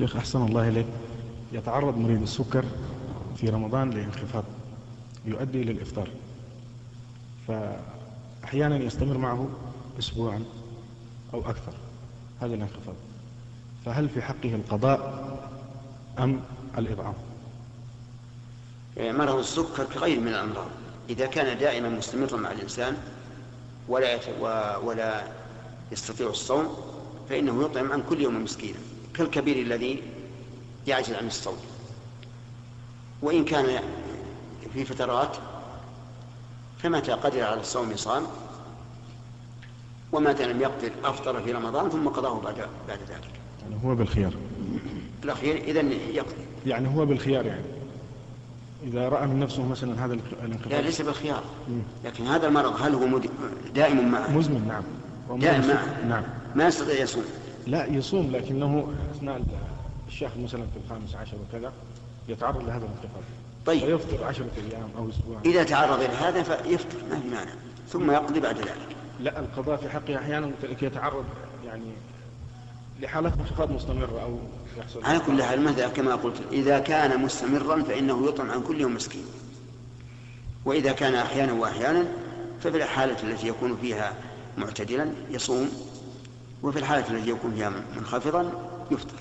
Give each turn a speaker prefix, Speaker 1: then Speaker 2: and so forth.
Speaker 1: شيخ أحسن الله إليك. يتعرض مريض السكر في رمضان لانخفاض يؤدي إلى الإفطار. فأحيانا يستمر معه أسبوعا أو أكثر هذا الانخفاض. فهل في حقه القضاء أم الإطعام؟
Speaker 2: مرض السكر كغير من الأمراض. إذا كان دائما مستمرا مع الإنسان ولا ولا يستطيع الصوم فإنه يطعم عن كل يوم مسكينا. كالكبير الذي يعجل عن الصوم وإن كان في فترات فمتى قدر على الصوم صام ومتى لم يقدر أفطر في رمضان ثم قضاه بعد بعد ذلك.
Speaker 1: يعني هو بالخيار.
Speaker 2: الأخير إذا يقضي.
Speaker 1: يعني هو بالخيار يعني. إذا رأى من نفسه مثلا هذا الانقطاع
Speaker 2: لا ليس بالخيار. لكن هذا المرض هل هو دائم معه؟
Speaker 1: مزمن نعم.
Speaker 2: دائم معه.
Speaker 1: نعم.
Speaker 2: ما يستطيع يصوم.
Speaker 1: لا يصوم لكنه أثناء الشهر مثلا في الخامس عشر وكذا يتعرض لهذا الانقطاع
Speaker 2: طيب.
Speaker 1: فيفطر عشرة أيام أو أسبوع.
Speaker 2: إذا تعرض إلى هذا فيفطر ما في مانع. ثم يقضي بعد ذلك.
Speaker 1: لا القضاء في حقه. أحيانا يتعرض يعني لحالات انخفاض مستمرة أو يحصل.
Speaker 2: على كل حال مثلا كما قلت إذا كان مستمرا فإنه يطعم عن كل يوم مسكين. وإذا كان أحيانا وأحيانا ففي الحالة التي يكون فيها معتدلا يصوم وفي الحالة التي يكون فيها منخفضا يفطر.